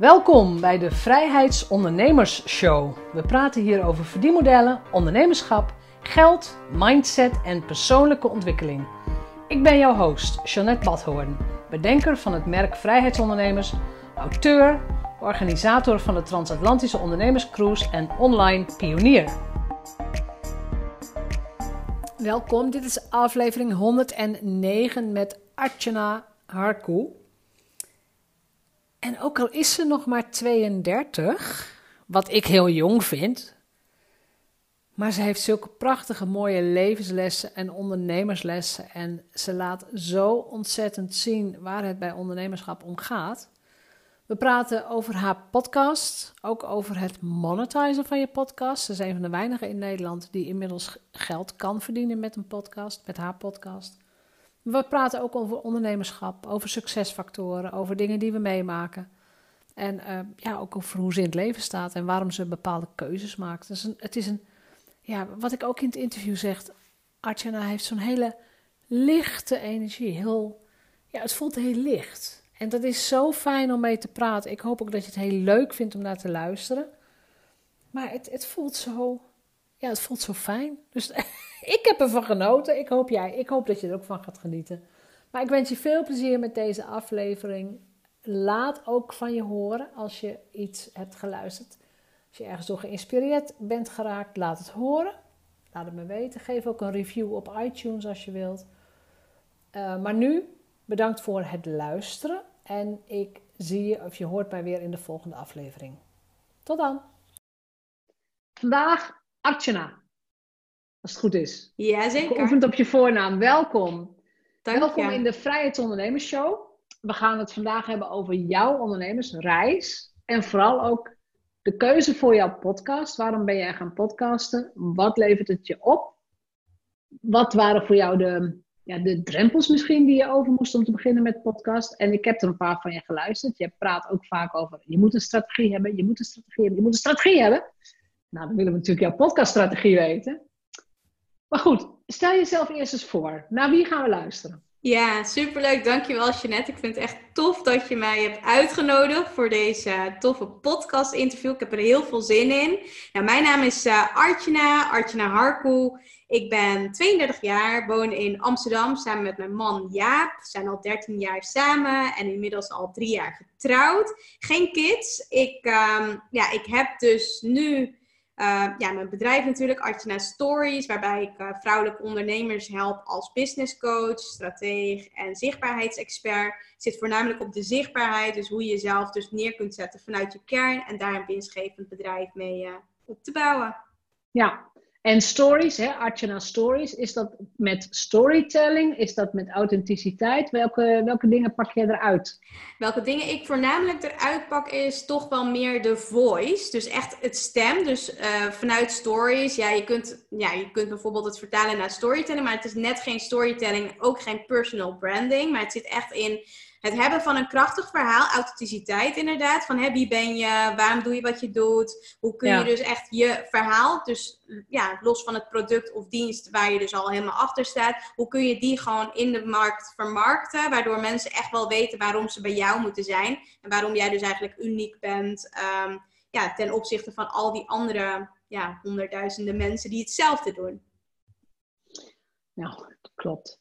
Welkom bij de Vrijheidsondernemers Show. We praten hier over verdienmodellen, ondernemerschap, geld, mindset en persoonlijke ontwikkeling. Ik ben jouw host, Jeanette Badhoorn, bedenker van het merk Vrijheidsondernemers, auteur, organisator van de Transatlantische Ondernemerscruise en online pionier. Welkom, dit is aflevering 109 met Archana Harku. En ook al is ze nog maar 32, wat ik heel jong vind, maar ze heeft zulke prachtige mooie levenslessen en ondernemerslessen. En ze laat zo ontzettend zien waar het bij ondernemerschap om gaat. We praten over haar podcast, ook over het monetizen van je podcast. Ze is een van de weinigen in Nederland die inmiddels geld kan verdienen met een podcast, met haar podcast. We praten ook over ondernemerschap, over succesfactoren, over dingen die we meemaken. En uh, ja, ook over hoe ze in het leven staat en waarom ze bepaalde keuzes maakt. Dus een, het is een, ja, wat ik ook in het interview zeg, Archana heeft zo'n hele lichte energie. Heel, ja, het voelt heel licht. En dat is zo fijn om mee te praten. Ik hoop ook dat je het heel leuk vindt om naar te luisteren. Maar het, het voelt zo, ja, het voelt zo fijn. Dus ik heb ervan genoten. Ik hoop jij. Ik hoop dat je er ook van gaat genieten. Maar ik wens je veel plezier met deze aflevering. Laat ook van je horen als je iets hebt geluisterd. Als je ergens door geïnspireerd bent geraakt, laat het horen. Laat het me weten. Geef ook een review op iTunes als je wilt. Uh, maar nu, bedankt voor het luisteren. En ik zie je of je hoort mij weer in de volgende aflevering. Tot dan. Vandaag Archana. Als het goed is. Ja, zeker. Geoefend op je voornaam. Welkom. Dank Welkom in de Vrijheidsondernemers Show. We gaan het vandaag hebben over jouw ondernemersreis. En vooral ook de keuze voor jouw podcast. Waarom ben jij gaan podcasten? Wat levert het je op? Wat waren voor jou de, ja, de drempels misschien die je over moest om te beginnen met podcast? En ik heb er een paar van je geluisterd. Je praat ook vaak over, je moet een strategie hebben, je moet een strategie hebben, je moet een strategie hebben. Nou, dan willen we natuurlijk jouw podcaststrategie weten. Maar goed, stel jezelf eerst eens voor. Naar wie gaan we luisteren? Ja, superleuk. Dankjewel Jeanette. Ik vind het echt tof dat je mij hebt uitgenodigd voor deze toffe podcast interview. Ik heb er heel veel zin in. Nou, mijn naam is uh, Archana, Archana Harku. Ik ben 32 jaar, woon in Amsterdam samen met mijn man Jaap. We zijn al 13 jaar samen en inmiddels al drie jaar getrouwd. Geen kids. Ik, um, ja, ik heb dus nu ja, mijn bedrijf natuurlijk, Artjana Stories, waarbij ik uh, vrouwelijke ondernemers help als business coach, strateeg en zichtbaarheidsexpert. Zit voornamelijk op de zichtbaarheid, dus hoe je jezelf dus neer kunt zetten vanuit je kern en daar een winstgevend bedrijf mee uh, op te bouwen. Ja, en stories, hè, Archana Stories, is dat met storytelling? Is dat met authenticiteit? Welke, welke dingen pak je eruit? Welke dingen ik voornamelijk eruit pak is toch wel meer de voice. Dus echt het stem. Dus uh, vanuit stories. Ja je, kunt, ja, je kunt bijvoorbeeld het vertalen naar storytelling. Maar het is net geen storytelling. Ook geen personal branding. Maar het zit echt in het hebben van een krachtig verhaal, authenticiteit inderdaad. Van hè, wie ben je, waarom doe je wat je doet, hoe kun je dus echt je verhaal, dus ja, los van het product of dienst waar je dus al helemaal achter staat, hoe kun je die gewoon in de markt vermarkten, waardoor mensen echt wel weten waarom ze bij jou moeten zijn en waarom jij dus eigenlijk uniek bent ehm, ja, ten opzichte van al die andere ja, honderdduizenden mensen die hetzelfde doen. Nou, klopt.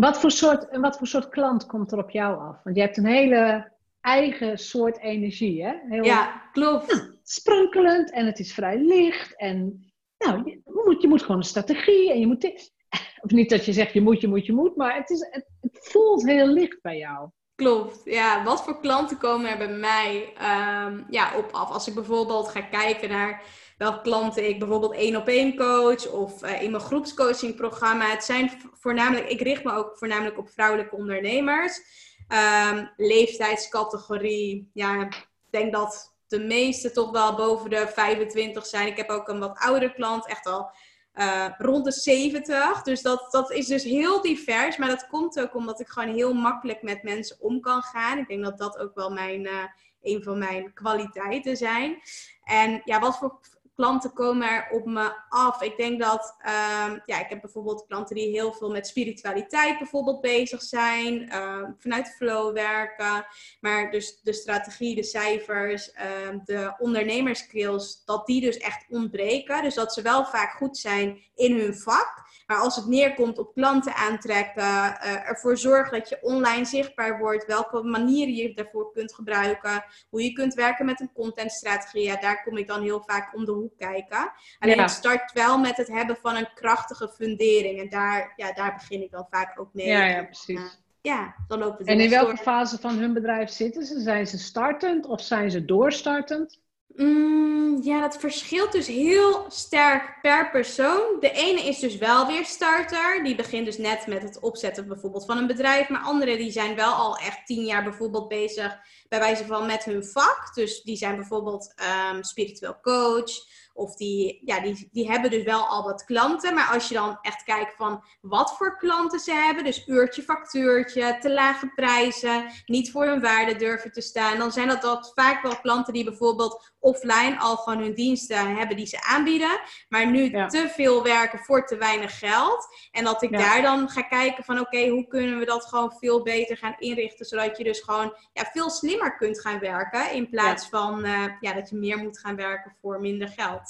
Wat voor, soort, wat voor soort klant komt er op jou af? Want je hebt een hele eigen soort energie, hè? Heel Ja, klopt. sprankelend en het is vrij licht. En nou, je moet, je moet gewoon een strategie en je moet... dit. Of niet dat je zegt je moet, je moet, je moet, maar het, is, het, het voelt heel licht bij jou. Klopt, ja. Wat voor klanten komen er bij mij ehm, ja, op af? Als ik bijvoorbeeld ga kijken naar welke klanten ik bijvoorbeeld één op één coach of eh, in mijn groepscoachingprogramma. Het zijn voornamelijk, ik richt me ook voornamelijk op vrouwelijke ondernemers. Ehm, leeftijdscategorie, ja, ik denk dat de meeste toch wel boven de 25 zijn. Ik heb ook een wat oudere klant, echt al uh, rond de 70. Dus dat, dat is dus heel divers. Maar dat komt ook omdat ik gewoon heel makkelijk met mensen om kan gaan. Ik denk dat dat ook wel mijn, uh, een van mijn kwaliteiten zijn. En ja, wat voor klanten komen er op me af? Ik denk dat, ehm, ja, ik heb bijvoorbeeld klanten die heel veel met spiritualiteit bijvoorbeeld bezig zijn, ehm, vanuit flow werken, maar dus de strategie, de cijfers, ehm, de ondernemerskills, dat die dus echt ontbreken. Dus dat ze wel vaak goed zijn in hun vak, maar als het neerkomt op klanten aantrekken, uh, ervoor zorgen dat je online zichtbaar wordt, welke manieren je daarvoor kunt gebruiken, hoe je kunt werken met een contentstrategie, ja, daar kom ik dan heel vaak om de hoek kijken. Alleen ja. het start wel met het hebben van een krachtige fundering en daar, ja, daar begin ik dan vaak ook mee. Ja, ja precies. Ja, dan loopt het En in welke fase van hun bedrijf zitten ze? Zijn ze startend of zijn ze doorstartend? Mm, ja, dat verschilt dus heel sterk per persoon. De ene is dus wel weer starter. Die begint dus net met het opzetten bijvoorbeeld van een bedrijf. Maar anderen die zijn wel al echt tien jaar bijvoorbeeld bezig bij wijze van met hun vak. Dus die zijn bijvoorbeeld um, spiritueel coach of die, ja, die, die hebben dus wel al wat klanten. Maar als je dan echt kijkt van wat voor klanten ze hebben. Dus uurtje, factuurtje, te lage prijzen. Niet voor hun waarde durven te staan. Dan zijn dat, dat vaak wel klanten die bijvoorbeeld offline al van hun diensten hebben die ze aanbieden. Maar nu te veel werken voor te weinig geld. En dat ik daar dan ga kijken van oké, hoe kunnen we dat gewoon veel beter gaan inrichten. Zodat je dus gewoon ja, veel slimmer kunt gaan werken. In plaats van uh, ja, dat je meer moet gaan werken voor minder geld.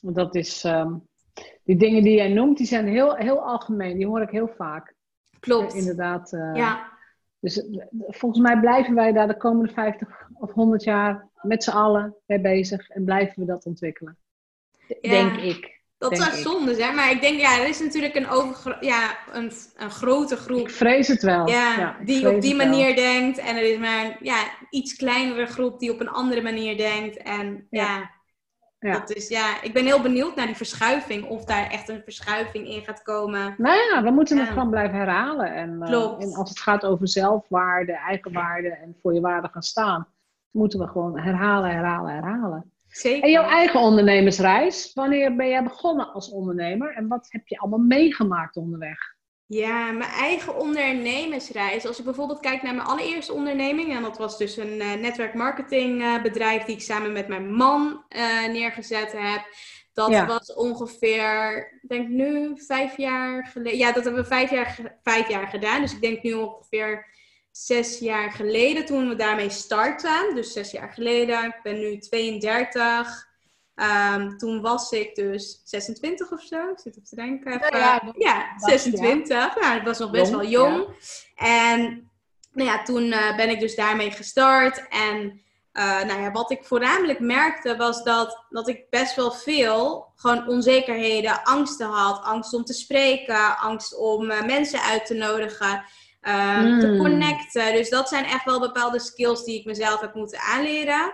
Dat is, um, die dingen die jij noemt, die zijn heel, heel algemeen. Die hoor ik heel vaak. Klopt. Uh, inderdaad. Uh, ja. Dus volgens mij blijven wij daar de komende 50 of 100 jaar met z'n allen mee bezig en blijven we dat ontwikkelen. Ja, denk ik. Dat zou zonde zijn, maar ik denk, ja, er is natuurlijk een, over, ja, een, een grote groep. Ik vrees het wel. Ja, ja die op die manier denkt. En er is maar een ja, iets kleinere groep die op een andere manier denkt. En ja ja. Dat is, ja, ik ben heel benieuwd naar die verschuiving. Of daar echt een verschuiving in gaat komen. Nou ja, we moeten het gewoon blijven herhalen. En, uh, en, als het gaat over zelfwaarde, eigenwaarde en voor je waarde gaan staan, moeten we gewoon herhalen, herhalen, herhalen. Zeker. En jouw eigen ondernemersreis, wanneer ben jij begonnen als ondernemer en wat heb je allemaal meegemaakt onderweg? Ja, mijn eigen ondernemersreis. Als ik bijvoorbeeld kijk naar mijn allereerste onderneming, en dat was dus een uh, netwerkmarketingbedrijf die ik samen met mijn man uh, neergezet heb. Dat was ongeveer, ik denk nu vijf jaar geleden. Ja, dat hebben we vijf jaar, vijf jaar gedaan. Dus ik denk nu ongeveer zes jaar geleden toen we daarmee starten. Dus zes jaar geleden. Ik ben nu 32. Um, toen was ik dus 26 of zo. Ik zit op te denken. Ja, ja, 26. Ja. Nou, ik was nog best wel jong. En nou ja, toen uh, ben ik dus daarmee gestart. En uh, nou ja, wat ik voornamelijk merkte was dat, dat ik best wel veel gewoon onzekerheden, angsten had. Angst om te spreken, angst om uh, mensen uit te nodigen. Mm. Te connecten. Dus dat zijn echt wel bepaalde skills die ik mezelf heb moeten aanleren.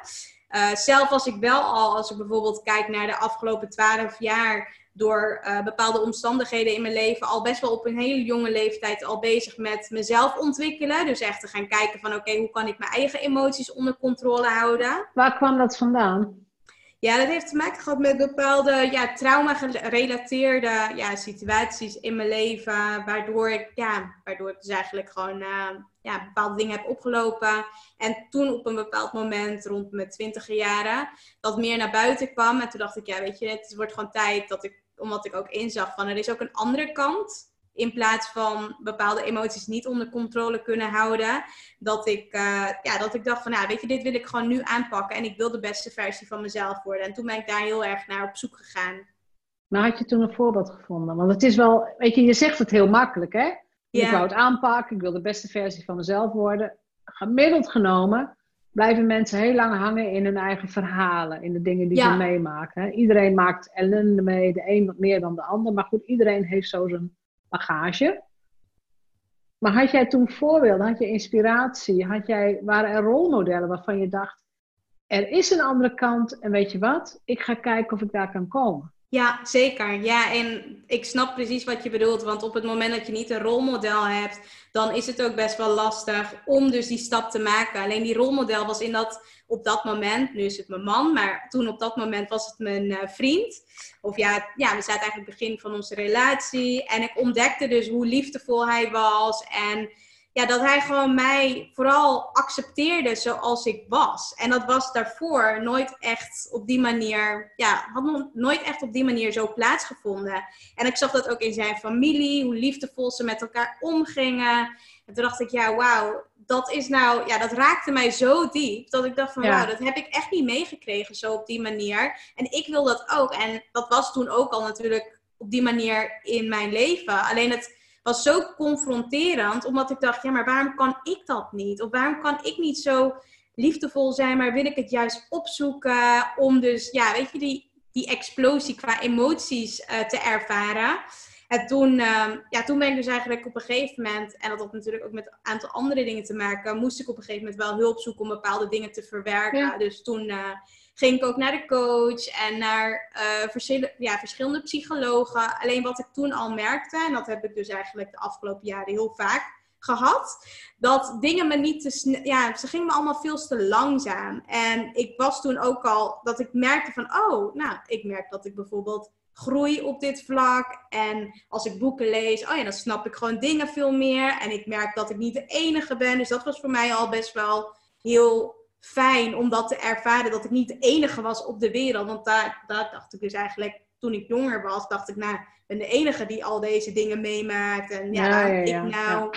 Uh, zelf was ik wel al, als ik bijvoorbeeld kijk naar de afgelopen twaalf jaar, door uh, bepaalde omstandigheden in mijn leven, al best wel op een hele jonge leeftijd al bezig met mezelf ontwikkelen. Dus echt te gaan kijken van oké, hoe kan ik mijn eigen emoties onder controle houden. Waar kwam dat vandaan? Ja, dat heeft te maken gehad met bepaalde ja, trauma-gerelateerde ja, situaties in mijn leven. Waardoor ik, ja, waardoor ik dus eigenlijk gewoon uh, ja, bepaalde dingen heb opgelopen. En toen op een bepaald moment, rond mijn twintige jaren, dat meer naar buiten kwam. En toen dacht ik, ja, weet je, het wordt gewoon tijd dat ik, omdat ik ook inzag van er is ook een andere kant in plaats van bepaalde emoties niet onder controle kunnen houden, dat ik, uh, ja, dat ik dacht van, nou, weet je, dit wil ik gewoon nu aanpakken en ik wil de beste versie van mezelf worden. En toen ben ik daar heel erg naar op zoek gegaan. Maar had je toen een voorbeeld gevonden? Want het is wel, weet je, je zegt het heel makkelijk, hè? Ik wou het aanpakken, ik wil de beste versie van mezelf worden. Gemiddeld genomen blijven mensen heel lang hangen in hun eigen verhalen, in de dingen die ze meemaken. Iedereen maakt ellende mee, de een wat meer dan de ander. Maar goed, iedereen heeft zo zijn bagage. Maar had jij toen voorbeelden, had je inspiratie, had jij, waren er rolmodellen waarvan je dacht, er is een andere kant en weet je wat, ik ga kijken of ik daar kan komen. Ja, zeker. Ja, en ik snap precies wat je bedoelt. Want op het moment dat je niet een rolmodel hebt, dan is het ook best wel lastig om dus die stap te maken. Alleen die rolmodel was in dat, op dat moment, nu is het mijn man, maar toen op dat moment was het mijn uh, vriend. Of ja, ja, we zaten eigenlijk begin van onze relatie. En ik ontdekte dus hoe liefdevol hij was. En ja, dat hij gewoon mij vooral accepteerde zoals ik was. En dat was daarvoor nooit echt op die manier, ja, had nooit echt op die manier zo plaatsgevonden. En ik zag dat ook in zijn familie, hoe liefdevol ze met elkaar omgingen. En toen dacht ik, ja, wauw, dat is nou, ja, dat raakte mij zo diep. Dat ik dacht van, wauw, dat heb ik echt niet meegekregen zo op die manier. En ik wil dat ook. En dat was toen ook al natuurlijk op die manier in mijn leven. Alleen het was zo confronterend, omdat ik dacht, ja, maar waarom kan ik dat niet? Of waarom kan ik niet zo liefdevol zijn, maar wil ik het juist opzoeken om dus, ja, weet je, die, die explosie qua emoties uh, te ervaren. En toen, uh, ja, toen ben ik dus eigenlijk op een gegeven moment, en dat had natuurlijk ook met een aantal andere dingen te maken, moest ik op een gegeven moment wel hulp zoeken om bepaalde dingen te verwerken. Dus toen uh, ging ik ook naar de coach en naar verschillende, ja, verschillende psychologen. Alleen wat ik toen al merkte, en dat heb ik dus eigenlijk de afgelopen jaren heel vaak gehad, dat dingen me niet te snel, ja, ze gingen me allemaal veel te langzaam. En ik was toen ook al, dat ik merkte van, oh, nou, ik merk dat ik bijvoorbeeld groei op dit vlak. En als ik boeken lees, oh ja, dan snap ik gewoon dingen veel meer. En ik merk dat ik niet de enige ben. Dus dat was voor mij al best wel heel fijn om dat te ervaren. Dat ik niet de enige was op de wereld. Want daar, daar dacht ik dus eigenlijk, toen ik jonger was, dacht ik, nou, ik ben de enige die al deze dingen meemaakt. En ja, ja, ja ik nou.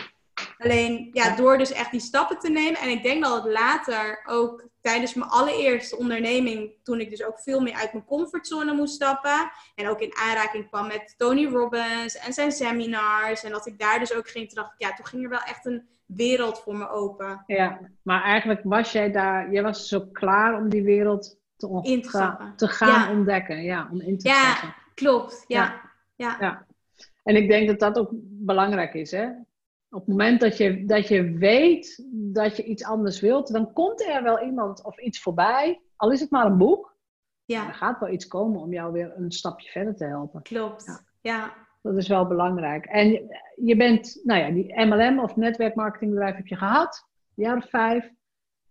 Alleen, ja, door dus echt die stappen te nemen. En ik denk dat het later ook tijdens mijn allereerste onderneming, toen ik dus ook veel meer uit mijn comfortzone moest stappen. En ook in aanraking kwam met Tony Robbins en zijn seminars. En dat ik daar dus ook ging, toen dacht ik, ja, toen ging er wel echt een wereld voor me open. Ja, maar eigenlijk was jij daar, jij was zo klaar om die wereld te, in te, te gaan ontdekken. Ja, om in te Ja, klopt. Ja. Ja. ja. En ik denk dat dat ook belangrijk is, hè? Op het moment dat je, dat je weet dat je iets anders wilt, dan komt er wel iemand of iets voorbij. Al is het maar een boek. Ja. Er gaat wel iets komen om jou weer een stapje verder te helpen. Klopt, ja. Dat is wel belangrijk. En je bent, nou ja, die MLM of netwerkmarketingbedrijf heb je gehad, een jaar of vijf.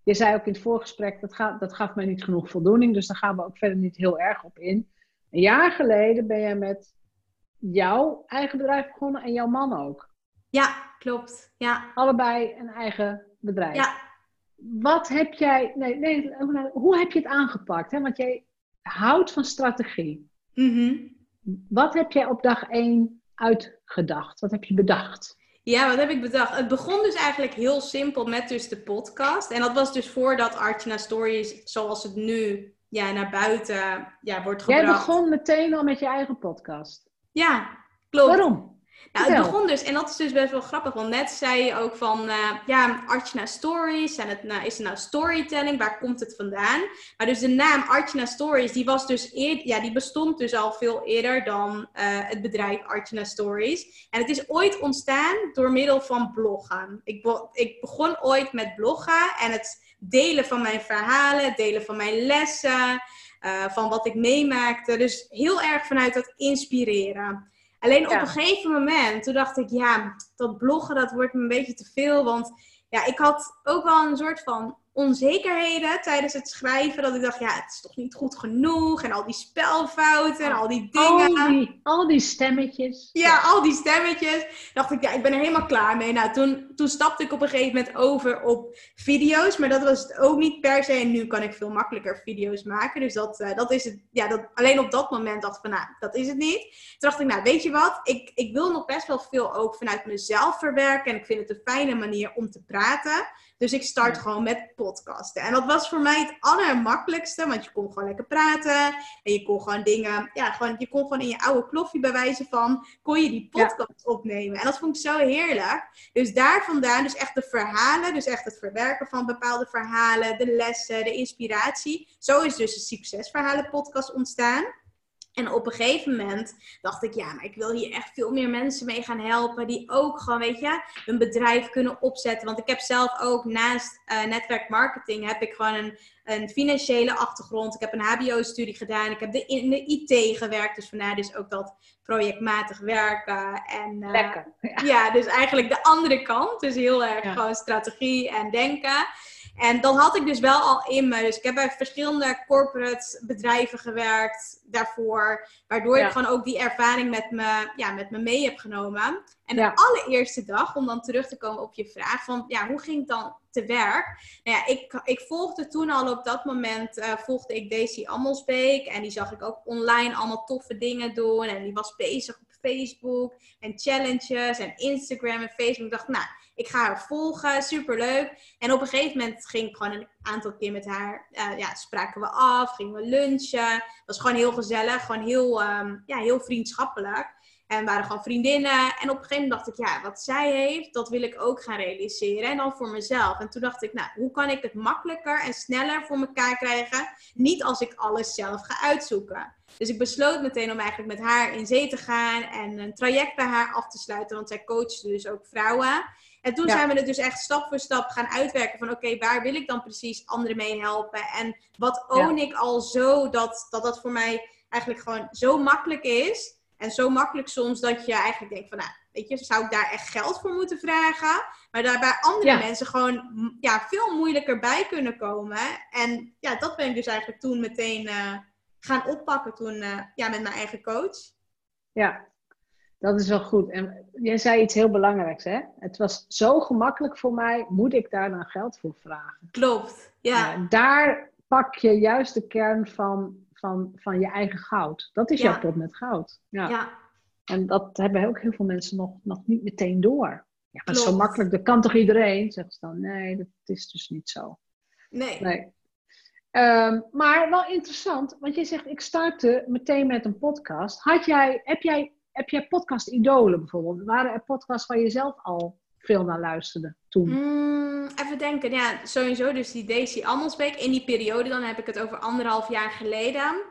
Je zei ook in het voorgesprek, dat, gaat, dat gaf mij niet genoeg voldoening, dus daar gaan we ook verder niet heel erg op in. Een jaar geleden ben je met jouw eigen bedrijf begonnen en jouw man ook. Ja, klopt. Ja. Allebei een eigen bedrijf. Ja. Wat heb jij, nee, nee, hoe heb je het aangepakt? Hè? Want jij houdt van strategie. Mm Wat heb jij op dag één uitgedacht? Wat heb je bedacht? Ja, wat heb ik bedacht? Het begon dus eigenlijk heel simpel met dus de podcast. En dat was dus voordat Archina Stories, zoals het nu ja, naar buiten ja, wordt gebracht. Jij begon meteen al met je eigen podcast? Ja, klopt. Waarom? Nou, het begon dus, en dat is dus best wel grappig, want net zei je ook van, uh, ja, Archana Stories, en het, nou, is het nou storytelling, waar komt het vandaan? Maar dus de naam Archana Stories, die was dus eerder, ja, die bestond dus al veel eerder dan uh, het bedrijf Archana Stories. En het is ooit ontstaan door middel van bloggen. Ik, ik begon ooit met bloggen en het delen van mijn verhalen, het delen van mijn lessen, uh, van wat ik meemaakte. Dus heel erg vanuit dat inspireren. Alleen op een gegeven moment, toen dacht ik, ja, dat bloggen, dat wordt me een beetje te veel. Want ja, ik had ook wel een soort van onzekerheden tijdens het schrijven. Dat ik dacht, ja, het is toch niet goed genoeg. En al die spelfouten en al die dingen. Al die, al die stemmetjes. Ja, al die stemmetjes. Dacht ik, ja, ik ben er helemaal klaar mee. Nou, toen, toen stapte ik op een gegeven moment over op video's. Maar dat was het ook niet per se. En nu kan ik veel makkelijker video's maken. Dus dat, uh, dat is het. Ja, dat, alleen op dat moment dacht ik van, nou, dat is het niet. Toen dacht ik, nou, weet je wat? Ik, ik wil nog best wel veel ook vanuit mezelf verwerken. En ik vind het een fijne manier om te praten. Dus ik start gewoon met podcasten. En dat was voor mij het allermakkelijkste, want je kon gewoon lekker praten. En je kon gewoon dingen, ja, gewoon, je kon gewoon in je oude kloffie bij wijze van, kon je die podcast opnemen. En dat vond ik zo heerlijk. Dus daar vandaan, dus echt de verhalen, dus echt het verwerken van bepaalde verhalen, de lessen, de inspiratie. Zo is dus de Succesverhalen podcast ontstaan. En op een gegeven moment dacht ik, ja, maar ik wil hier echt veel meer mensen mee gaan helpen. Die ook gewoon, weet je, hun bedrijf kunnen opzetten. Want ik heb zelf ook naast uh, netwerkmarketing, heb ik gewoon een, een financiële achtergrond. Ik heb een HBO-studie gedaan. Ik heb de, in de IT gewerkt. Dus vandaar dus ook dat projectmatig werken. En, uh, Lekker. Ja. ja. dus eigenlijk de andere kant. Dus heel erg gewoon strategie en denken. En dat had ik dus wel al in me. Dus ik heb bij verschillende corporate bedrijven gewerkt daarvoor. Waardoor ik gewoon ook die ervaring met me, ja, met me mee heb genomen. En de allereerste dag, om dan terug te komen op je vraag van ja, hoe ging het dan te werk? Nou ja, ik, ik volgde toen al op dat moment, uh, volgde ik Daisy Ammelsbeek. En die zag ik ook online allemaal toffe dingen doen. En die was bezig op Facebook en challenges en Instagram en Facebook. Ik dacht, nou, ik ga haar volgen, superleuk. En op een gegeven moment ging ik gewoon een aantal keer met haar, uh, ja, spraken we af, gingen we lunchen. Het was gewoon heel gezellig, gewoon heel, um, ja, heel vriendschappelijk. En waren gewoon vriendinnen. En op een gegeven moment dacht ik, ja, wat zij heeft, dat wil ik ook gaan realiseren. En dan voor mezelf. En toen dacht ik, nou, hoe kan ik het makkelijker en sneller voor elkaar krijgen? Niet als ik alles zelf ga uitzoeken. Dus ik besloot meteen om eigenlijk met haar in zee te gaan en een traject bij haar af te sluiten. Want zij coachte dus ook vrouwen. En toen zijn we het dus echt stap voor stap gaan uitwerken van oké, waar wil ik dan precies anderen mee helpen? En wat own ik al zo dat, dat dat voor mij eigenlijk gewoon zo makkelijk is. En zo makkelijk soms dat je eigenlijk denkt van nou, weet je, zou ik daar echt geld voor moeten vragen? Maar daar bij andere mensen gewoon ja, veel moeilijker bij kunnen komen. En ja, dat ben ik dus eigenlijk toen meteen uh, gaan oppakken toen uh, ja, met mijn eigen coach. Ja, dat is wel goed. En jij zei iets heel belangrijks, hè? Het was zo gemakkelijk voor mij, moet ik daar dan geld voor vragen? Klopt, ja. daar pak je juist de kern van, van, van je eigen goud. Dat is jouw pot met goud. Ja. ja. En dat hebben ook heel veel mensen nog, nog niet meteen door. Ja, maar zo makkelijk, dat kan toch iedereen? Zeggen ze dan, nee, dat is dus niet zo. Nee. nee. Ehm, maar wel interessant, want je zegt, ik startte meteen met een podcast. Had jij, heb jij heb jij podcast-idolen bijvoorbeeld? Waren er podcasts waar je zelf al veel naar luisterde toen? Mm, even denken. Ja, sowieso dus die Daisy Ammelsbeek. In die periode, dan heb ik het over anderhalf jaar geleden.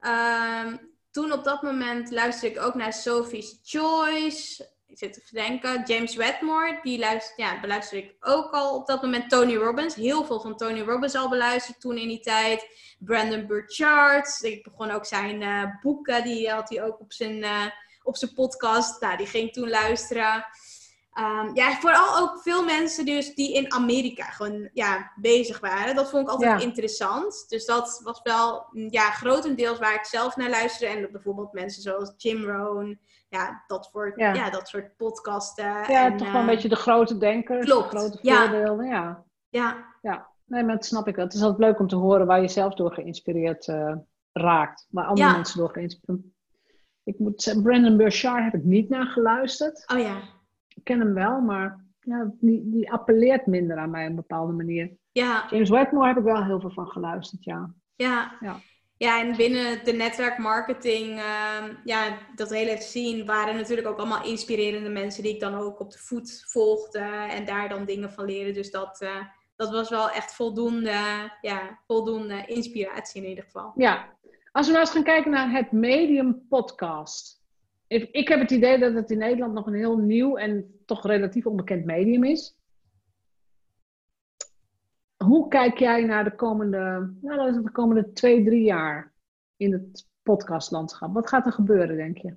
Um, toen op dat moment luisterde ik ook naar Sophie's Choice. Ik zit te verdenken. James Wedmore, die luister, ja, beluisterde ik ook al op dat moment. Tony Robbins, heel veel van Tony Robbins al beluisterd toen in die tijd. Brandon Burchard, ik begon ook zijn uh, boeken, die had hij ook op zijn... Uh, op zijn podcast. Nou, die ging toen luisteren. Um, ja, vooral ook veel mensen dus die in Amerika gewoon ja, bezig waren. Dat vond ik altijd interessant. Dus dat was wel ja, grotendeels waar ik zelf naar luisterde. En bijvoorbeeld mensen zoals Jim Rohn. Ja, dat, soort, ja. dat soort podcasten. Ja, toch wel een beetje de grote denkers. Klopt. De grote voorbeelden, ja. Ja. ja. Nee, maar dat snap ik wel. Het is altijd leuk om te horen waar je zelf door geïnspireerd uh, raakt. Waar andere mensen door geïnspireerd ik moet zeggen, Brandon Burchard heb ik niet naar geluisterd. Oh ja. Ik ken hem wel, maar ja, die, die appelleert minder aan mij op een bepaalde manier. Ja. James Wedmore heb ik wel heel veel van geluisterd, ja. Ja. ja. Ja, en binnen de netwerkmarketing, uh, ja, dat hele scene waren natuurlijk ook allemaal inspirerende mensen die ik dan ook op de voet volgde en daar dan dingen van leren. Dus dat, uh, dat was wel echt voldoende, ja, voldoende inspiratie in ieder geval. Ja, als we nou eens gaan kijken naar het medium podcast. Ik heb het idee dat het in Nederland nog een heel nieuw en toch relatief onbekend medium is. Hoe kijk jij naar de komende, nou, de komende twee, drie jaar in het podcastlandschap? Wat gaat er gebeuren, denk je?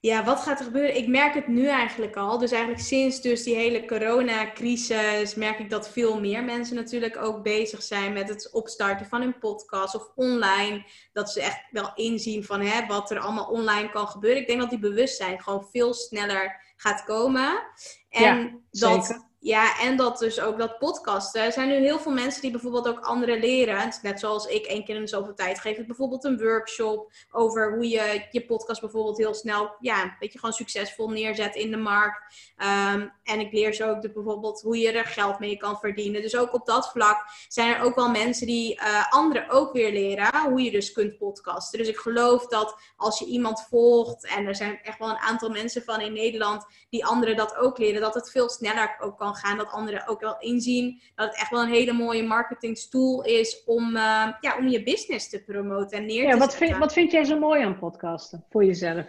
Ja, wat gaat er gebeuren? Ik merk het nu eigenlijk al. Dus eigenlijk sinds dus die hele coronacrisis merk ik dat veel meer mensen natuurlijk ook bezig zijn met het opstarten van hun podcast of online. Dat ze echt wel inzien van hè, wat er allemaal online kan gebeuren. Ik denk dat die bewustzijn gewoon veel sneller gaat komen. En ja, dat ja, en dat dus ook dat podcasten. Er zijn nu heel veel mensen die bijvoorbeeld ook anderen leren. Net zoals ik één keer in zoveel tijd geef ik bijvoorbeeld een workshop over hoe je je podcast bijvoorbeeld heel snel, ja, een beetje gewoon succesvol neerzet in de markt. Ehm, en ik leer ze ook de, bijvoorbeeld hoe je er geld mee kan verdienen. Dus ook op dat vlak zijn er ook wel mensen die uh, anderen ook weer leren hoe je dus kunt podcasten. Dus ik geloof dat als je iemand volgt, en er zijn echt wel een aantal mensen van in Nederland die anderen dat ook leren, dat het veel sneller ook kan gaan. Dat anderen ook wel inzien dat het echt wel een hele mooie marketingstoel is om, uh, ja, om je business te promoten en neer ja, te wat zetten. Vind, wat vind jij zo mooi aan podcasten voor jezelf?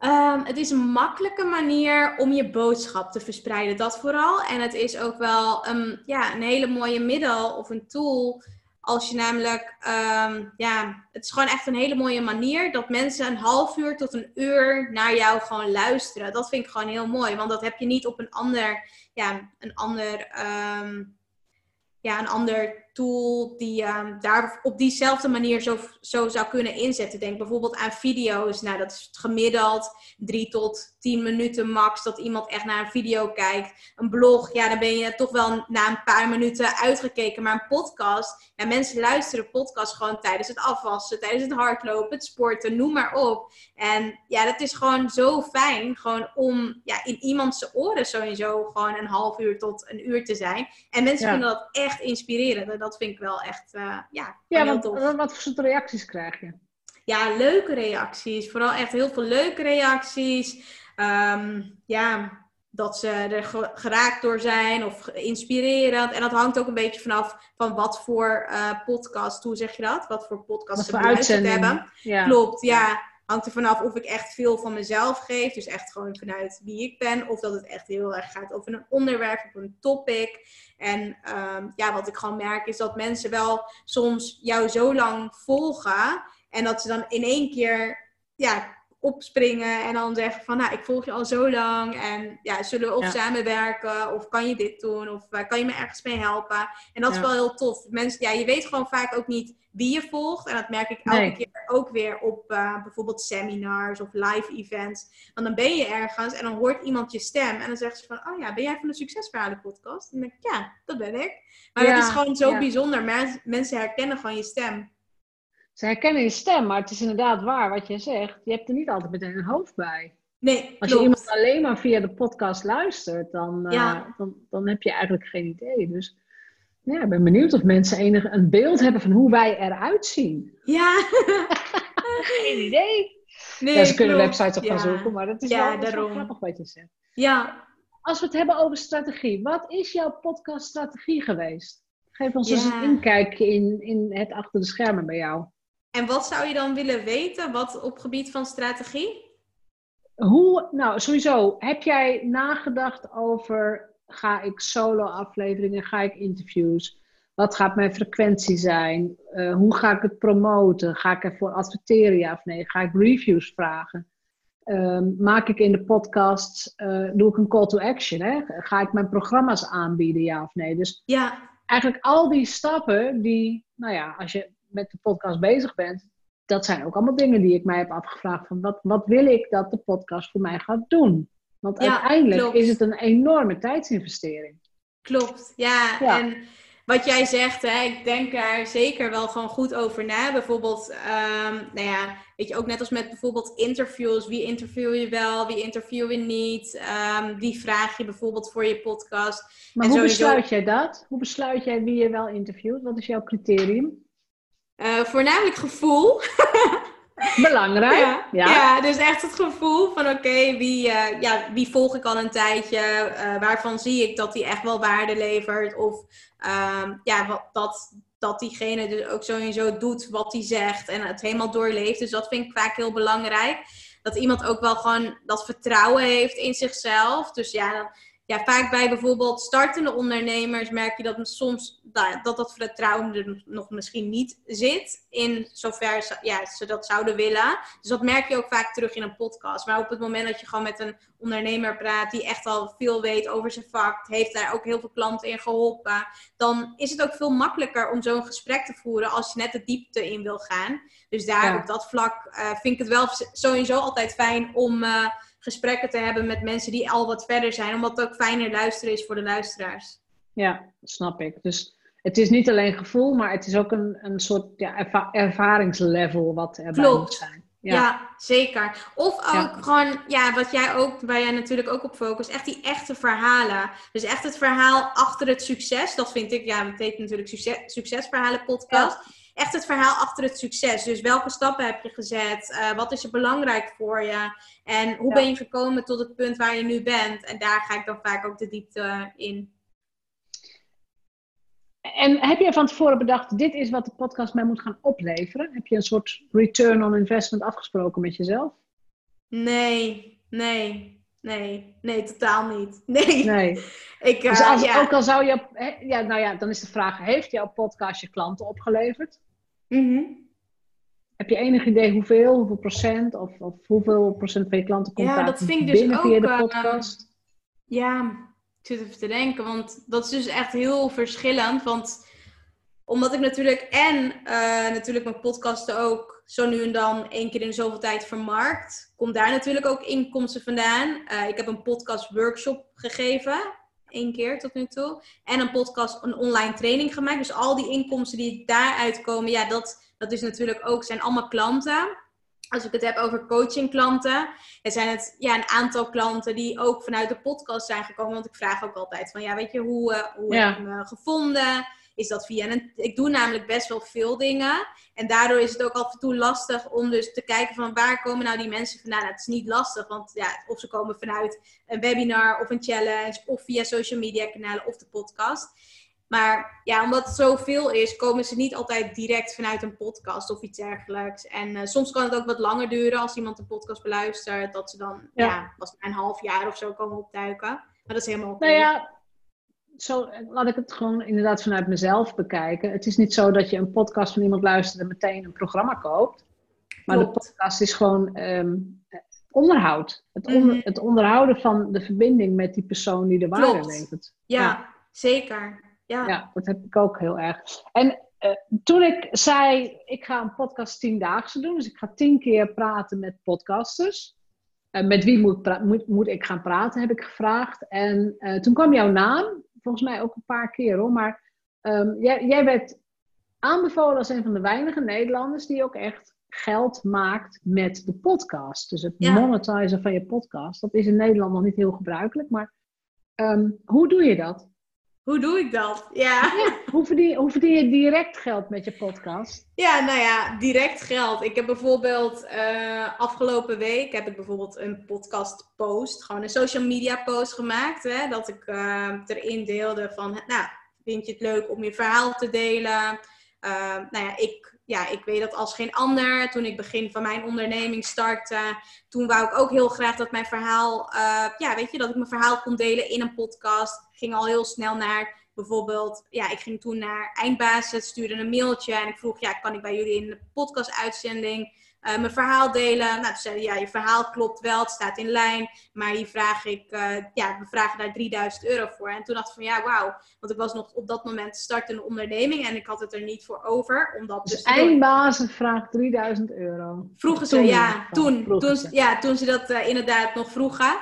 Um, het is een makkelijke manier om je boodschap te verspreiden, dat vooral. En het is ook wel um, ja, een hele mooie middel of een tool als je namelijk, um, ja, het is gewoon echt een hele mooie manier dat mensen een half uur tot een uur naar jou gewoon luisteren. Dat vind ik gewoon heel mooi, want dat heb je niet op een ander, ja, een ander, um, ja, een ander tool die um, daar op diezelfde manier zo, zo zou kunnen inzetten. Denk bijvoorbeeld aan video's. Nou, dat is gemiddeld drie tot tien minuten max dat iemand echt naar een video kijkt. Een blog, ja, dan ben je toch wel na een paar minuten uitgekeken. Maar een podcast, ja, mensen luisteren podcast gewoon tijdens het afwassen, tijdens het hardlopen, het sporten, noem maar op. En ja, dat is gewoon zo fijn, gewoon om ja, in iemands oren sowieso gewoon een half uur tot een uur te zijn. En mensen vinden dat echt inspirerend. Dat vind ik wel echt, uh, ja, ja wat, wat, wat voor soort reacties krijg je? Ja, leuke reacties. Vooral echt heel veel leuke reacties. Ehm, ja, dat ze er geraakt door zijn of inspirerend. En dat hangt ook een beetje vanaf van wat voor uh, podcast, hoe zeg je dat? Wat voor podcast ze beluisterd hebben. Ja. Klopt, ja. Hangt er vanaf of ik echt veel van mezelf geef. Dus echt gewoon vanuit wie ik ben. Of dat het echt heel erg gaat over een onderwerp, of een topic. En ehm, ja, wat ik gewoon merk is dat mensen wel soms jou zo lang volgen. En dat ze dan in één keer ja, opspringen en dan zeggen van, nou, ik volg je al zo lang en ja, zullen we of samenwerken of kan je dit doen of uh, kan je me ergens mee helpen? En dat is wel heel tof. Mensen, ja, je weet gewoon vaak ook niet wie je volgt en dat merk ik elke keer ook weer op uh, bijvoorbeeld seminars of live events. Want dan ben je ergens en dan hoort iemand je stem en dan zegt ze van, oh ja, ben jij van de Succesverhalen podcast? En dan denk ik, ja, dat ben ik. Maar dat is gewoon zo bijzonder. Mensen herkennen gewoon je stem. Ze herkennen je stem, maar het is inderdaad waar wat jij zegt. Je hebt er niet altijd meteen een hoofd bij. Nee, Als je iemand alleen maar via de podcast luistert, dan, uh, dan, dan heb je eigenlijk geen idee. Dus ja, ik ben benieuwd of mensen enig een beeld hebben van hoe wij eruit zien. Ja. geen idee. Nee, ja, ze kunnen websites op gaan zoeken, maar dat is ja, wel, wel grappig wat je zegt. Ja. Als we het hebben over strategie, wat is jouw podcaststrategie geweest? Geef ons eens een inkijkje in, in het achter de schermen bij jou. En wat zou je dan willen weten wat op gebied van strategie? Hoe, nou sowieso, heb jij nagedacht over, ga ik solo afleveringen, ga ik interviews? Wat gaat mijn frequentie zijn? Uh, hoe ga ik het promoten? Ga ik ervoor adverteren ja of nee? Ga ik reviews vragen? Um, maak ik in de podcast, uh, doe ik een call to action? Hè? Ga ik mijn programma's aanbieden ja of nee? Dus ja. eigenlijk al die stappen die, nou ja, als je met de podcast bezig bent, dat zijn ook allemaal dingen die ik mij heb afgevraagd. Van wat, wat wil ik dat de podcast voor mij gaat doen? Want uiteindelijk is het een enorme tijdsinvestering. Klopt, ja. En wat jij zegt, hè, ik denk daar zeker wel gewoon goed over na. Bijvoorbeeld, um, nou ja, weet je, ook net als met bijvoorbeeld interviews. Wie interview je wel, wie interview je niet? Um, wie vraag je bijvoorbeeld voor je podcast? Maar hoe besluit jij dat? Hoe besluit jij wie je wel interviewt? Wat is jouw criterium? Uh, voornamelijk gevoel. Belangrijk. Ja, ja. dus echt het gevoel van oké, wie, uh, ja, wie volg ik al een tijdje? Uh, waarvan zie ik dat die echt wel waarde levert? Of um, ja, wat, dat, dat diegene dus ook sowieso doet wat hij zegt en het helemaal doorleeft. Dus dat vind ik vaak heel belangrijk. Dat iemand ook wel gewoon dat vertrouwen heeft in zichzelf. Dus ja, dan, ja, vaak bij bijvoorbeeld startende ondernemers merk je dat soms dat dat vertrouwen er nog misschien niet zit. In zover ze, ja, ze dat zouden willen. Dus dat merk je ook vaak terug in een podcast. Maar op het moment dat je gewoon met een ondernemer praat die echt al veel weet over zijn vak, heeft daar ook heel veel klanten in geholpen, dan is het ook veel makkelijker om zo'n gesprek te voeren als je net de diepte in wil gaan. Dus daar op dat vlak uh, vind ik het wel sowieso altijd fijn om. Uh, gesprekken te hebben met mensen die al wat verder zijn, omdat het ook fijner luisteren is voor de luisteraars. Ja, snap ik. Dus het is niet alleen gevoel, maar het is ook een, een soort ja, ervaringslevel wat erbij Klopt. moet zijn. Ja. ja. zeker. Of ook gewoon, ja, wat jij ook, waar jij natuurlijk ook op focust, echt die echte verhalen. Dus echt het verhaal achter het succes. Dat vind ik, ja, het heet natuurlijk succes, Succesverhalen podcast echt het verhaal achter het succes. Dus welke stappen heb je gezet? Uh, wat is er belangrijk voor je? En hoe ben je gekomen tot het punt waar je nu bent? En daar ga ik dan vaak ook de diepte in. En heb je van tevoren bedacht, dit is wat de podcast mij moet gaan opleveren? Heb je een soort return on investment afgesproken met jezelf? Nee, nee. Nee, nee, totaal niet. Nee. nee. Ik, dus als, ja. ook al zou je, ja, nou ja, dan is de vraag: heeft jouw podcast je klanten opgeleverd? Mm Heb je enig idee hoeveel, hoeveel procent of, of hoeveel procent van je klanten komt ja, dat vind ik dus binnen ook, via de podcast? ja, Ik zit even te denken, want dat is dus echt heel verschillend. Want omdat ik natuurlijk en uh, natuurlijk mijn podcasten ook zo nu en dan één keer in zoveel tijd vermarkt, komt daar natuurlijk ook inkomsten vandaan. Uh, ik heb een podcast workshop gegeven, één keer tot nu toe. En een podcast, een online training gemaakt. Dus al die inkomsten die daaruit komen, ja, dat, dat is natuurlijk ook, zijn allemaal klanten. Als ik het heb over coachingklanten, er zijn het ja, een aantal klanten die ook vanuit de podcast zijn gekomen. Want ik vraag ook altijd van, ja, weet je, hoe, uh, hoe heb je me gevonden? Is dat via een... Ik doe namelijk best wel veel dingen. En daardoor is het ook af en toe lastig om dus te kijken van waar komen nou die mensen vandaan. Nou, het is niet lastig, want ja, of ze komen vanuit een webinar of een challenge of via social media kanalen of de podcast. Maar ja, omdat het zoveel is, komen ze niet altijd direct vanuit een podcast of iets dergelijks. En uh, soms kan het ook wat langer duren als iemand de podcast beluistert. Dat ze dan, ja, ja was een half jaar of zo komen opduiken. Maar dat is helemaal oké. Nou ja, zo, laat ik het gewoon inderdaad vanuit mezelf bekijken. Het is niet zo dat je een podcast van iemand luistert en meteen een programma koopt. Maar de podcast is gewoon um, onderhoud. Het, mhm. het, onderhouden van de verbinding met die persoon die de waarde levert. Ja, ja, zeker. Ja. ja, dat heb ik ook heel erg. En uh, toen ik zei, ik ga een podcast tiendaagse doen. Dus ik ga tien keer praten met podcasters. Uh, met wie moet, moet, moet, ik gaan praten, heb ik gevraagd. En uh, toen kwam jouw naam volgens mij ook een paar keer hoor. Maar um, jij, jij werd aanbevolen als een van de weinige Nederlanders die ook echt geld maakt met de podcast. Dus het ja. monetizen van je podcast. Dat is in Nederland nog niet heel gebruikelijk. Maar um, hoe doe je dat? Hoe doe ik dat? Ja. ja hoe, verdien, hoe, verdien, je direct geld met je podcast? Ja, nou ja, direct geld. Ik heb bijvoorbeeld uh, afgelopen week heb ik bijvoorbeeld een podcast post, gewoon een social media post gemaakt. Hè, dat ik uh, erin deelde van, nou, vind je het leuk om je verhaal te delen? Uh, nou ja, ik, ja, ik weet dat als geen ander. Toen ik begin van mijn onderneming startte, toen wou ik ook heel graag dat mijn verhaal, ja, weet je, dat ik mijn verhaal kon delen in een podcast. Ging al heel snel naar bijvoorbeeld, ja, ik ging toen naar eindbasis, stuurde een mailtje en ik vroeg, ja, kan ik bij jullie in de podcast-uitzending uh, mijn verhaal delen? Nou, toen zeiden ja, je verhaal klopt wel, het staat in lijn, maar hier vraag ik, uh, ja, we vragen daar 3000 euro voor. En toen dacht ik van, ja, wauw, want ik was nog op dat moment startende onderneming en ik had het er niet voor over. Omdat dus, eindbasis vraagt 3000 euro. Vroegen ze, ja, toen, toen, ja, toen ze dat uh, inderdaad nog vroegen.